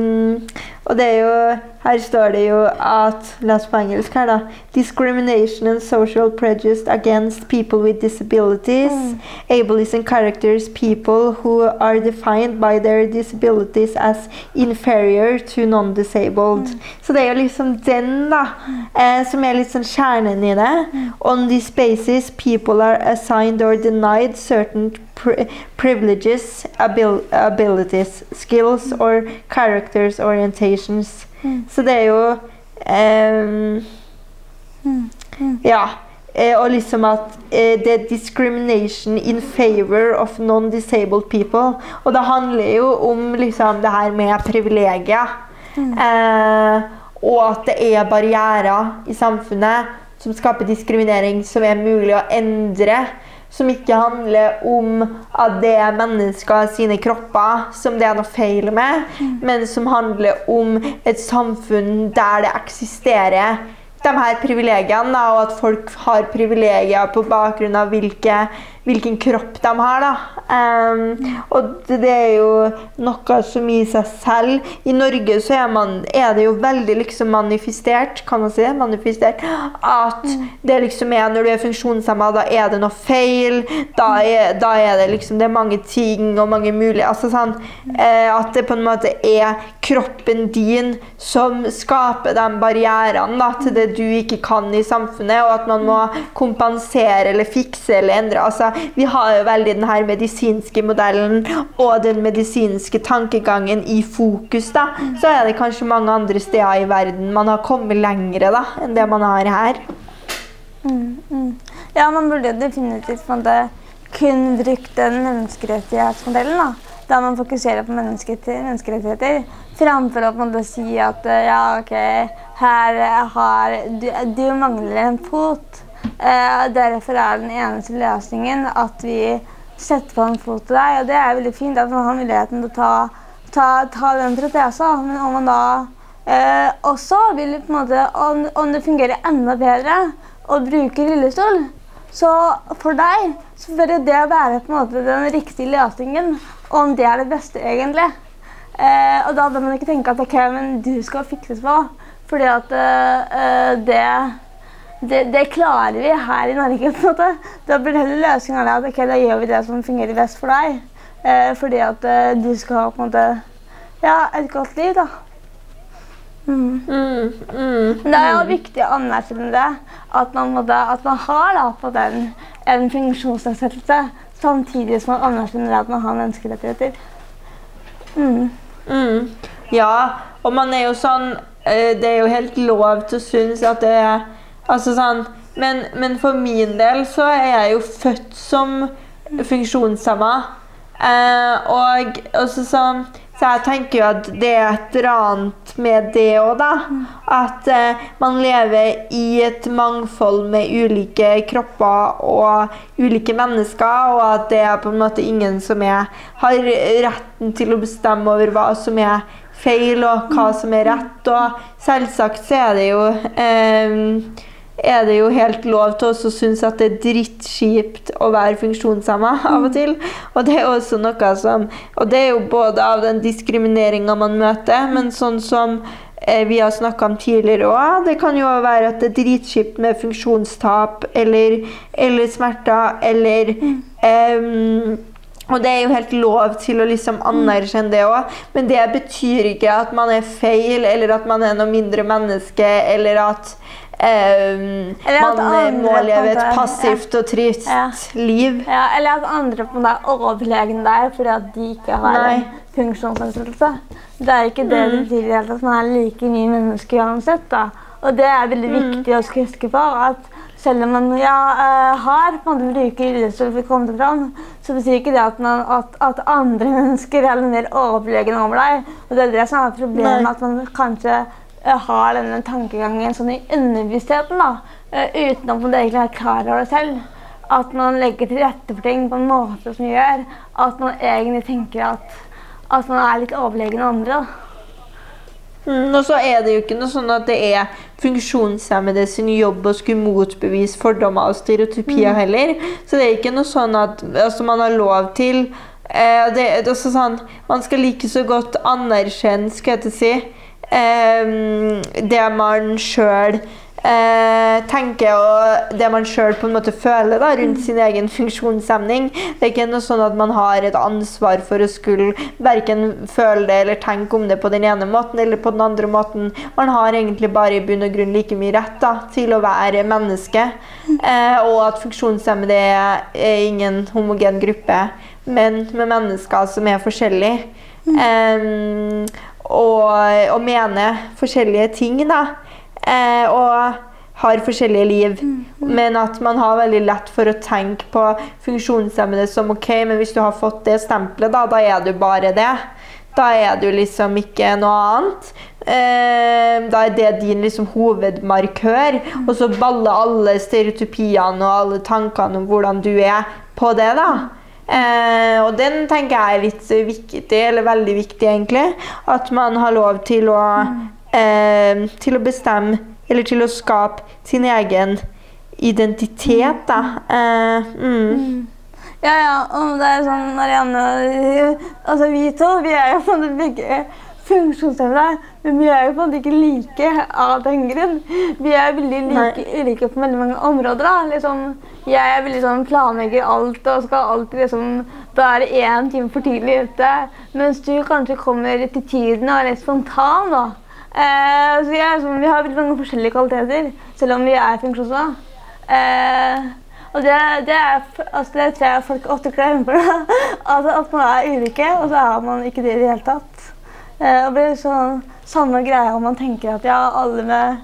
og det er jo Her står det jo at Les på engelsk her, da. Discrimination and social prejudice against people with disabilities. Mm. Ableism characters people who are defined by their disabilities as inferior to non-disabled. Mm. Så det er jo liksom den, da, eh, som er litt sånn kjernen i det. Mm. On this basis, people are assigned or denied certain privileges, abil abilities, skills mm. or characters orientations. Mm. Så det er jo um, Ja. eh, og liksom at eh, det er discrimination in favor of non-disabled people. Og det handler jo om liksom det her med privilegier. Eh, og at det er barrierer i samfunnet som skaper diskriminering, som er mulig å endre. Som ikke handler om at det er mennesker sine kropper som det er noe feil med, men som handler om et samfunn der det eksisterer de her privilegiene, og at folk har privilegier på bakgrunn av hvilke, hvilken kropp de har. Da. Um, og det, er jo noe som i seg selv I Norge så er, man, er det jo veldig liksom manifestert, kan man si? Manifestert, at det liksom er når du er funksjonshemma, da er det noe feil. Da er, da er det liksom det er mange ting og mange mulige altså sånn, eh, At det på en måte er kroppen din som skaper de barrierene da, til det du ikke kan i samfunnet, og at man må kompensere eller fikse eller endre. Altså, vi har jo veldig den her medisinske modellen og den medisinske tankegangen i fokus. da. Så er det kanskje mange andre steder i verden man har kommet lengre da, enn det man har her. Mm, mm. Ja, man burde definitivt på en måte kun brukt den menneskerettighetsmodellen. da. Der man fokuserer på menneskerettigheter, framfor å på en måte si at ja, ok, her har du, du mangler en fot. Eh, derfor er den eneste løsningen at vi setter på en fot til deg. Og det er veldig fint at man har muligheten til å ta, ta, ta den protesen. Men om man da eh, også vil på en måte, om, om det fungerer enda bedre å bruke rullestol, så for deg så bør det være på en måte den riktige løsningen. Om det er det beste, egentlig. Eh, og da bør man ikke tenke at ok, men du skal fikses på. Fordi at eh, eh, det, det, det klarer vi her i Norge. på en måte. Da blir heller løsningen at okay, da gjør vi det som fungerer best for deg. Eh, fordi at eh, du skal ha på en måte ja, et godt liv, da. Mm. Mm, mm, Men det er jo viktig å anerkjenne det. At man, måtte, at man har da, på den, en funksjonsnedsettelse samtidig som man anerkjenner at man har menneskerettigheter. Mm. Mm. Ja, og man er jo sånn eh, Det er jo helt lov til å synes at det er Altså sånn Men, men for min del så er jeg jo født som funksjonshemma. Eh, og også sånn så jeg tenker jo at det er et eller annet med det òg, da. At eh, man lever i et mangfold med ulike kropper og ulike mennesker, og at det er på en måte ingen som er, har retten til å bestemme over hva som er feil, og hva som er rett. Og selvsagt så er det jo eh, er det jo helt lov til å synes at det er drittkjipt å være funksjonshemma av og til. Og det er også noe som Og det er jo både av den diskrimineringa man møter, men sånn som eh, vi har snakka om tidligere òg. Det kan jo være at det er dritkjipt med funksjonstap eller, eller smerter eller em, og det er jo helt lov til å liksom anerkjenne det òg, men det betyr ikke at man er feil, eller at man er noe mindre menneske, eller at at man eh, må leve et passivt og trist Ja. liv. Ja, eller at andre på er overlegne deg fordi at de ikke har Nei. en funksjonsnedsettelse. Det er ikke det det betyr i det hele tatt. Man er like mye menneske uansett. da. Og det er veldig viktig å huske på. at selv om man ja, eh, har på en måte bruker rullestol for å komme seg fram, så betyr ikke det at, man, at, at andre mennesker er mer overlegne over deg. Og det er det som er problemet, Nei. at man kanskje har denne tankegangen sånn i underbevisstheten, da, eh, uten at man egentlig er klar over det selv. At man legger til rette for ting på en måte som gjør at man egentlig tenker at, at man er litt overlegen andre. Mm, og så er det jo ikke noe sånn at det er funksjonshemmede sin jobb å skulle motbevise fordommer og stereotypier heller. Så det er ikke noe sånn at altså, man har lov til eh, det, det sånn, Man skal like så godt anerkjenne, skal jeg til å si, eh, det man sjøl eh, tenker og det man sjøl føler da, rundt sin egen funksjonshemning. Det er ikke noe sånn at man har et ansvar for å skulle verken føle det eller tenke om det på den ene måten eller på den andre måten. Man har egentlig bare i bunn og grunn like mye rett da, til å være menneske. Eh, og at funksjonshemmede er, er ingen homogen gruppe, men med mennesker som er forskjellige. Em, og, og mener forskjellige ting, da. Eh, og har forskjellige liv, men at man har veldig lett for å tenke på funksjonshemmede som ok, men hvis du har fått det stempelet, da, da er du bare det. Da er du liksom ikke noe annet. Eh, da er det din liksom hovedmarkør. Og så baller alle stereotypiene og alle tankene om hvordan du er, på det. da. Eh, og den tenker jeg er litt viktig, eller veldig viktig, egentlig. At man har lov til å, eh, til å bestemme eller til å skape sin egen identitet, da. Eh, mm. Ja, ja. Og det er sånn Marianne Altså, vi to vi er jo begge funksjonshemmede, men vi er jo på en måte ikke like av den grunn. Vi er veldig like, ulike på veldig mange områder. da. Liksom, jeg er veldig sånn planlegger alt og skal alltid liksom være én time for tidlig ute. Mens du kanskje kommer til tiden og er litt spontan. da. Eh, så jeg, liksom, vi har veldig mange forskjellige kvaliteter, selv om vi er funksjonshemmede. Eh, og det, det, er, altså det tror jeg folk ofte glemmer. altså at man er ulike, og så er man ikke det i det hele tatt. Eh, det blir sånn, Samme greia om man tenker at ja, alle med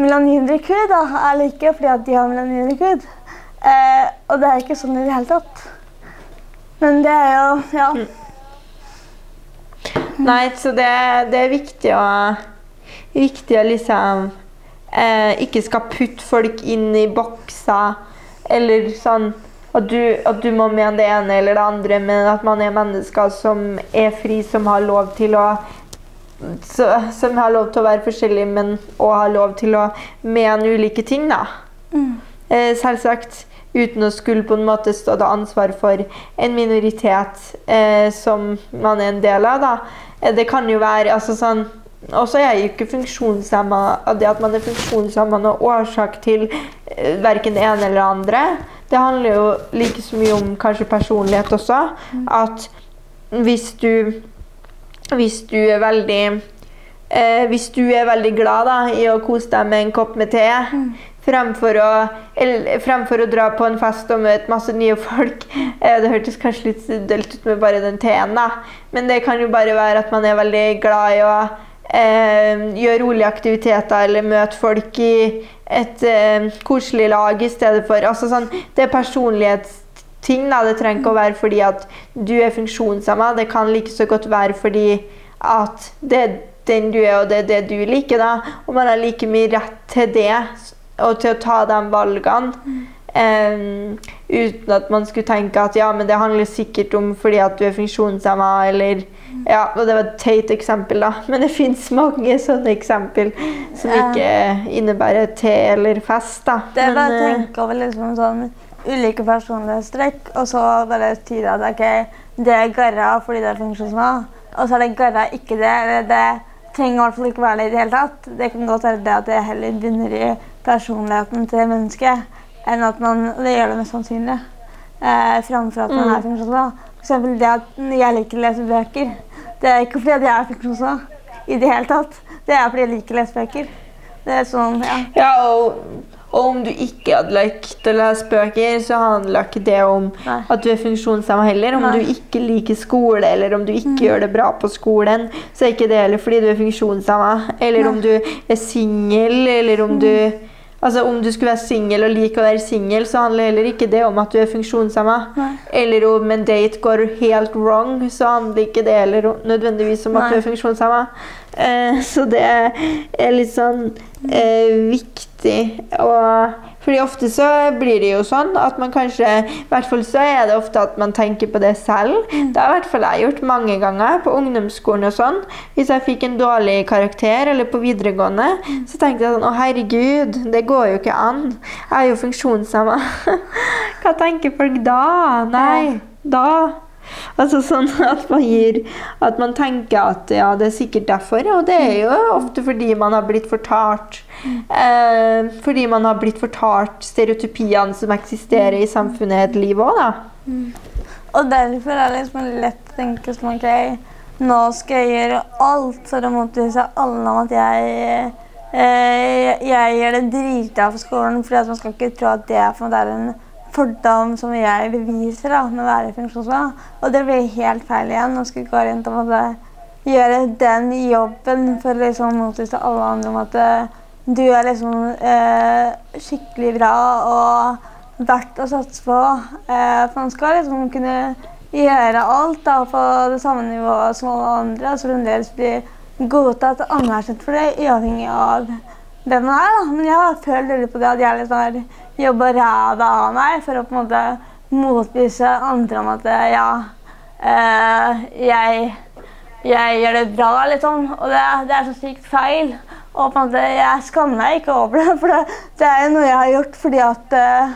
melaninrekud er like fordi at de har melaninrekud. Eh, og det er ikke sånn i det hele tatt. Men det er jo Ja. Nei, så det, det er viktig å, viktig å liksom eh, ikke skal putte folk inn i bokser eller sånn at du, at du, må mene det ene eller det andre, men at man er mennesker som er fri, som har lov til å så, Som har lov til å være forskjellig, men òg har lov til å mene ulike ting, da. Mm. Eh, selvsagt uten å skulle på en måte stå til ansvar for en minoritet eh, som man er en del av. da. Eh, det kan jo være altså sånn og så er jo ikke funksjonshemma Det at man er funksjonshemma noen årsak til eh, verken det ene eller det andre. Det handler jo like så mye om kanskje personlighet også. At hvis du Hvis du er veldig eh, Hvis du er veldig glad da, i å kose deg med en kopp med te fremfor å, eller, fremfor å dra på en fest og møte masse nye folk. Eh, det hørtes kanskje litt dølt ut med bare den teen, da. Men det kan jo bare være at man er veldig glad i å eh, gjøre rolige aktiviteter eller møte folk i et eh, koselig lag i stedet for altså sånn, Det er personlighetsting. Da. Det trenger ikke å være fordi at du er funksjonshemma. Det kan like så godt være fordi at det er den du er, og det er det du liker. da, Og man har like mye rett til det og til å ta de valgene. Um, uten at man skulle tenke at ja, men det handler sikkert om fordi at du er funksjonshemma, eller ja, og Det var et teit eksempel, da, men det fins mange sånne eksempel som ikke innebærer te eller fest. da. Det er bare å eh, tenke over liksom sånn ulike personlighetstrekk, og så bare tyde at ok, det er garra fordi det er funksjonshemma, og så er det garra ikke det. eller det trenger i hvert fall ikke være det i det hele tatt. Det kan godt være det at det heller begynner i personligheten til mennesket, enn at man Det gjør det mest sannsynlig. Eh, framfor at man Mm. er. For eksempel det at jeg liker å lese bøker. Det er ikke fordi jeg er funksjonshemma i det hele tatt. Det er fordi jeg liker lesebøker. lese. Det er sånn, ja. Ja, og, og om du ikke hadde likt å lese bøker, så handler ikke det om Nei. at du er funksjonshemma heller. Om Nei. du ikke liker skole, eller om du ikke gjør det bra på skolen, så er ikke det heller fordi du er funksjonshemma. Eller om du er singel, eller om du Altså Om du skulle være singel og like å være singel, så handler heller ikke det om at du er funksjonshemma. Eller om en date går helt wrong, så handler ikke det heller nødvendigvis om at du er funksjonshemma. Eh, så det er litt sånn eh, viktig å fordi ofte så blir det jo sånn at man kanskje I hvert fall så er det ofte at man tenker på det selv. Det har i hvert fall jeg gjort mange ganger på ungdomsskolen og sånn. Hvis jeg fikk en dårlig karakter eller på videregående, så tenkte jeg sånn Å, herregud, det går jo ikke an. Jeg er jo funksjonshemma. Hva tenker folk da? Nei, da Altså sånn at man gir At man tenker at ja, det er sikkert derfor. Og det er jo ofte fordi man har blitt fortalt eh, Fordi man har blitt fortalt stereotypiene som eksisterer i samfunnet et liv òg, da. Og derfor er det liksom lett å tenke som OK, nå skal jeg gjøre alt for å motbevise alle om at jeg eh, jeg gjør det drita for skolen, for man skal ikke tro at det er, for en fordom som jeg beviser da, med å være funksjonshemmet. Og det blir helt feil igjen. Nå skal vi gå rundt og gjøre den jobben for å liksom motvise alle andre om at eh, du er liksom eh, skikkelig bra og verdt å satse på. Eh, for man skal liksom kunne gjøre alt da, på det samme nivået som alle andre, og så fremdeles bli godtatt og anerkjent for det, uavhengig av hvem man er. da. Men jeg følt veldig på det at jeg liksom har jobba ræva av meg for å på en måte motbevise andre om at ja, eh, jeg, jeg gjør det bra, liksom. Og det, det er så sykt feil. Og på en måte, jeg skammer meg ikke over det, for det, det er noe jeg har gjort fordi at eh,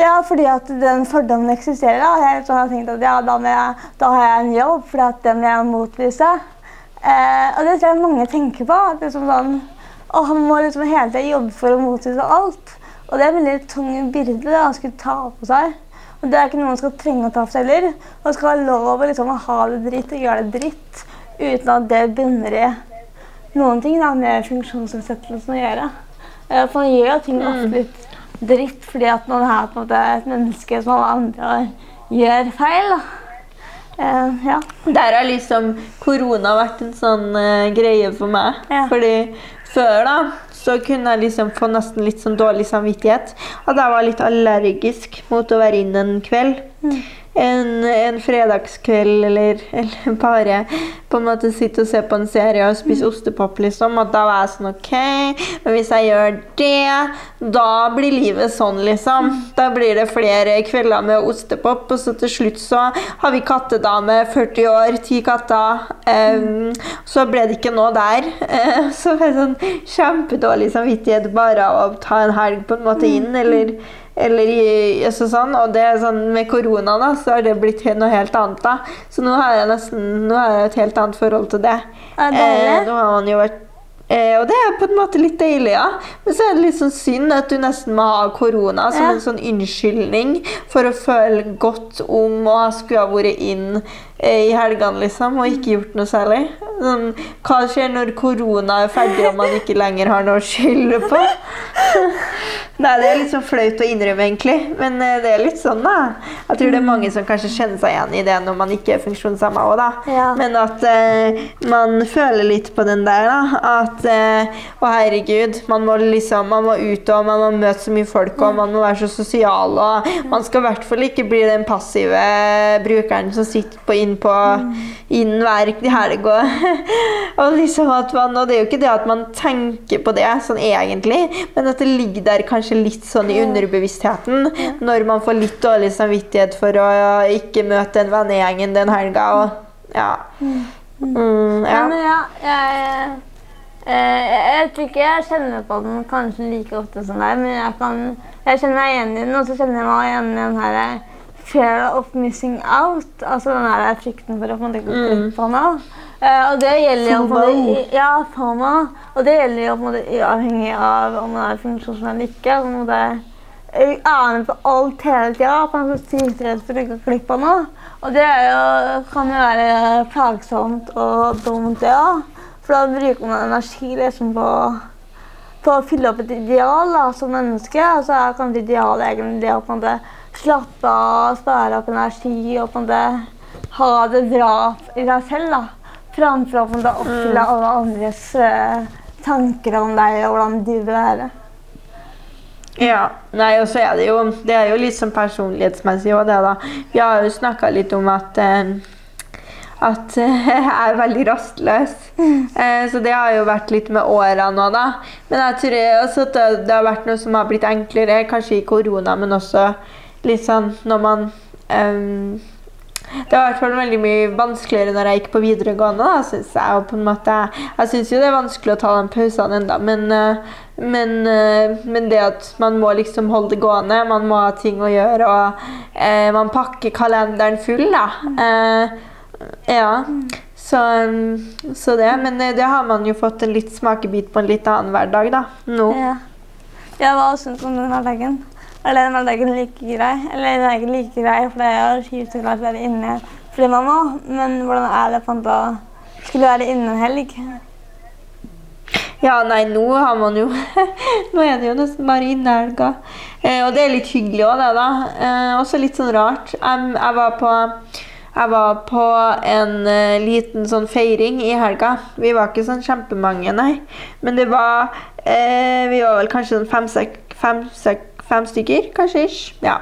ja, fordi at den fordommen eksisterer. da. Jeg liksom har tenkt at ja, da, jeg, da har jeg en jobb, for den vil jeg motbevise. Eh, og det tror jeg mange tenker på. at liksom sånn, og Han må liksom hele tiden jobbe for å motvise alt. Og det er en veldig tung byrde da, å skulle ta på seg. Og det er ikke noe man skal trenge å ta på seg heller. Man skal ha lov å liksom, ha det dritt og gjøre det dritt uten at det bunner i noen ting da, med funksjonsnedsettelsen å gjøre. Eh, for man gjør jo ting ofte litt dritt fordi at man er på en måte et menneske som alle andre gjør feil. da. Uh, ja. Der har liksom korona vært en sånn uh, greie for meg. Ja. Fordi før da så kunne jeg liksom få nesten litt sånn dårlig samvittighet. At jeg var litt allergisk mot å være inne en kveld. En, en fredagskveld eller, eller bare på en måte sitte og se på en serie og spise ostepop, liksom. At da var jeg sånn OK, men hvis jeg gjør det, da blir livet sånn, liksom. Da blir det flere kvelder med ostepop, og så til slutt så har vi kattedame, 40 år, ti katter. Em, så ble det ikke noe der. Uh, så var det sånn kjempedårlig samvittighet bare av å ta en helg på en måte inn, eller eller i, altså sånn, og det er sånn Med korona da, så har det blitt noe helt annet. da. Så nå har jeg nesten nå har jeg et helt annet forhold til det. Deilig. Eh, nå har man jo vært eh, Og det er på en måte litt deilig, ja. Men så er det litt sånn synd at du nesten må ha korona som Ja. en sånn unnskyldning for å føle godt om å skulle ha vært inn eh, i helgene, liksom, og ikke gjort noe særlig. Sånn, hva skjer når korona er ferdig og man ikke lenger har noe å skylde på? Nei, det er litt sånn flaut å innrømme, egentlig. Men eh, det er litt sånn, da. Jeg tror det er mange som kanskje kjenner seg igjen i det når man ikke er funksjonshemma òg, da. Ja. Men at eh, man føler litt på den der, da. At eh, å herregud, man må liksom Man må ut og man må møte så mye folk, og man må være så sosial, og man skal i hvert fall ikke bli den passive brukeren som sitter på inn på innen hver helg og, og liksom at man Og det er jo ikke det at man tenker på det sånn egentlig, men at det ligger der kanskje litt sånn i underbevisstheten når man får litt dårlig samvittighet for å ikke møte den vennegjengen den helga. Ja. Mm, Ja, ja. men ja, jeg, eh, jeg, jeg tror ikke jeg kjenner på den kanskje like ofte som deg, men jeg, kan, jeg kjenner meg igjen i den, og så kjenner jeg meg igjen i den her eh, fear of missing out. Altså den der frykten for å få det gå glipp av noe. Eh, og det gjelder jo måte, ja, FOMO. Og det gjelder jo på uavhengig av om man er funksjonshemmet eller ikke. Så må det med på alt hele tida. Man er sykt redd for å gå glipp av noe. Og det jo, kan jo være plagsomt og dumt, det òg. For da bruker man energi liksom på, på å fylle opp et ideal da, som menneske. Og så er kanskje idealet egentlig det å på en måte slappe av, spare opp energi og på en måte ha det bra i seg selv. da. Framfor å oppfylle alle andres eh, tanker om deg og hvordan du vil være. Ja, nei, og så er det jo Det er jo litt sånn personlighetsmessig òg, det, da. Vi har jo snakka litt om at eh, at eh, jeg er veldig rastløs. Eh, så det har jo vært litt med åra nå, da. Men jeg tror også at det, har vært noe som har blitt enklere, kanskje i korona, men også litt sånn når man ehm, det var i hvert fall veldig mye vanskeligere når jeg gikk på videregående. da, synes Jeg og på en måte, jeg syns jo det er vanskelig å ta de pausene ennå, men, eh, men, eh, men det at man må liksom holde det gående, man må ha ting å gjøre, og eh, man pakker kalenderen full, da. Eh, ja. Så, så det. Men eh, det har man jo fått en litt smakebit på en litt annen hverdag, da. Nå. Ja. ja, hva syns du om den hverdagen? Er den hverdagen like grei? Eller den er ikke like grei, for det er kjipt å være inne fordi man må. Men hvordan er det på en å skulle være inne en helg? Ja, nei, nå har man jo Nå er det jo nesten bare innehelga. Eh, og det er litt hyggelig òg, det, da. Eh, også litt sånn rart. Jeg, jeg var på Jeg var på en eh, liten sånn feiring i helga. Vi var ikke sånn kjempemange, nei. Men det var eh, Vi var vel kanskje sånn fem-seks fem, sek, fem stykker, kanskje. ish. Ja.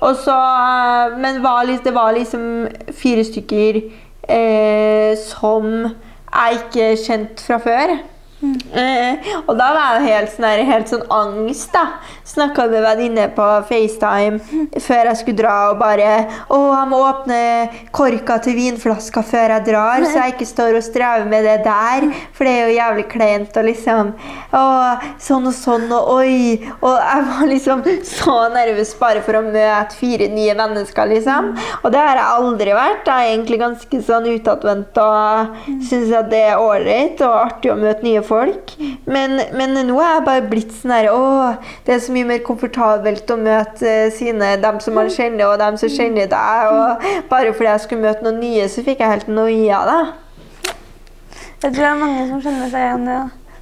Og så eh, Men var, det var liksom fire stykker eh, som jeg ikke kjent fra før. Eh, og da var jeg helt sånn, helt sånn angst, da. Snakka med venninne på FaceTime før jeg skulle dra og bare Å, jeg må åpne korka til vinflaska før jeg drar, så jeg ikke står og strever med det der. For det er jo jævlig kleint og liksom Å, sånn og sånn og oi. Og jeg var liksom så nervøs bare for å møte fire nye mennesker, liksom. Og det har jeg aldri vært. Jeg er egentlig ganske sånn utadvendt og syns at det er ålreit og artig å møte nye folk. Men, men nå er jeg bare blitt sånn her Å, det er så mye mer komfortabelt å møte eh, sine, dem som man kjenner, og dem som kjenner deg. Og bare fordi jeg skulle møte noen nye, så fikk jeg helt noia, da. Jeg tror det er mange som kjenner seg igjen i det.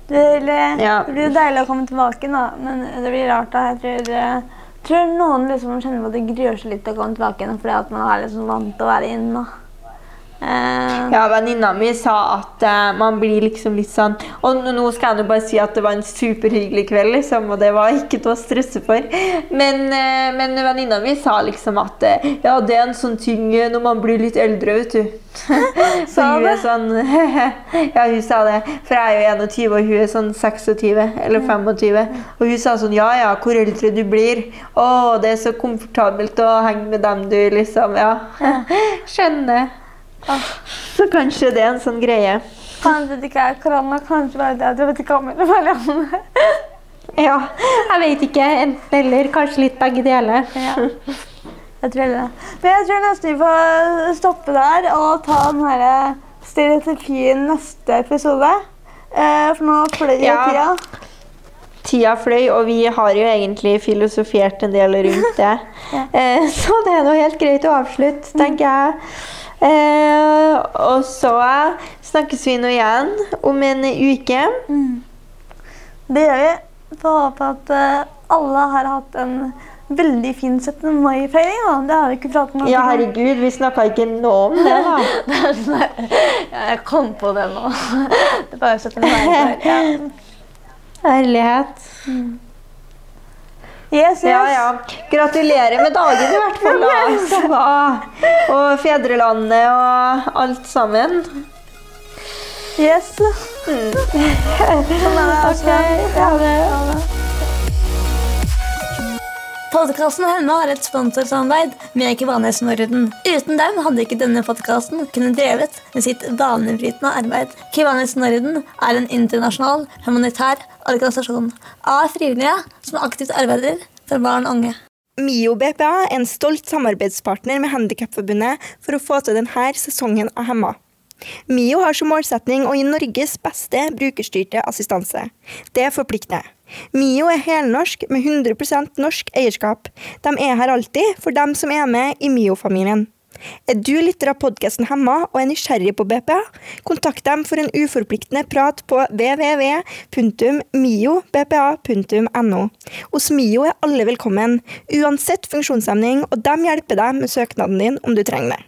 Det, Ja. det blir jo deilig å komme tilbake, da, men det blir rart. da. Jeg tror, jeg tror noen liksom kjenner på at det gruer seg litt å komme tilbake igjen, fordi at man er liksom vant til å være inne. da. Eh, Ja, venninna mi sa at uh, man blir liksom litt sånn Og nå- skal jeg jo bare si at det var en superhyggelig kveld, liksom, og det var ikke til å stresse for. Men, uh, men venninna mi sa liksom at ja, det er en sånn ting når man blir litt eldre, vet du. Så hun er sånn Ja, hun sa det. For jeg er jo 21, og hun er sånn 26 eller 25. Og hun sa sånn Ja, ja, hvor eldre du blir. Å, det er så komfortabelt å henge med dem du liksom Ja. Skjønner. Så kanskje det er en sånn greie. Kanskje det ikke er korona, kanskje bare det at du vet ikke om. Marianne. Ja, jeg vet ikke. Enten eller. Kanskje litt begge deler. Ja. Jeg tror det. Men jeg tror nesten vi får stoppe der og ta den her stereotypien neste episode. Eh, for nå fløy Ja. tida. Tida fløy, og vi har jo egentlig filosofert en del rundt det. ja. så det er nå helt greit å avslutte, tenker jeg. Eh, og så snakkes vi nå igjen om en uke. Det gjør vi. Får håpe at eh, alle har hatt en veldig fin 17. mai-feiring. Det har vi ikke pratet om. Ja, herregud, vi snakka ikke nå om det, da. Sånn ja, jeg kom på det nå. Det er bare 17. mai. Ja. Herlighet. Yes, yes. Ja, ja. Gratulerer med dagen, i hvert fall. da. Og fedrelandet og alt sammen. yes. Sånn er det. altså. Ha det. Podkasten Hemma har et sponsorsamarbeid med Kvanes Norden. Uten dem hadde ikke denne podkasten kunnet drevet med sitt banebrytende arbeid. Kvanes Norden er en internasjonal humanitær organisasjon av frivillige som aktivt arbeider for barn og unge. MIO BPA er en stolt samarbeidspartner med Handikapforbundet for å få til denne sesongen av Hemma. MIO har som målsetning å gi Norges beste brukerstyrte assistanse. Det forplikter. MIO er helnorsk med 100% norsk eierskap. De er her alltid for dem som er med i MIO-familien. Er du lytter av podkasten Hemma og er nysgjerrig på BPA? Kontakt dem for en uforpliktende prat på www.miobpa.no. Hos MIO er alle velkommen, uansett funksjonshemning, og de hjelper deg med søknaden din om du trenger det.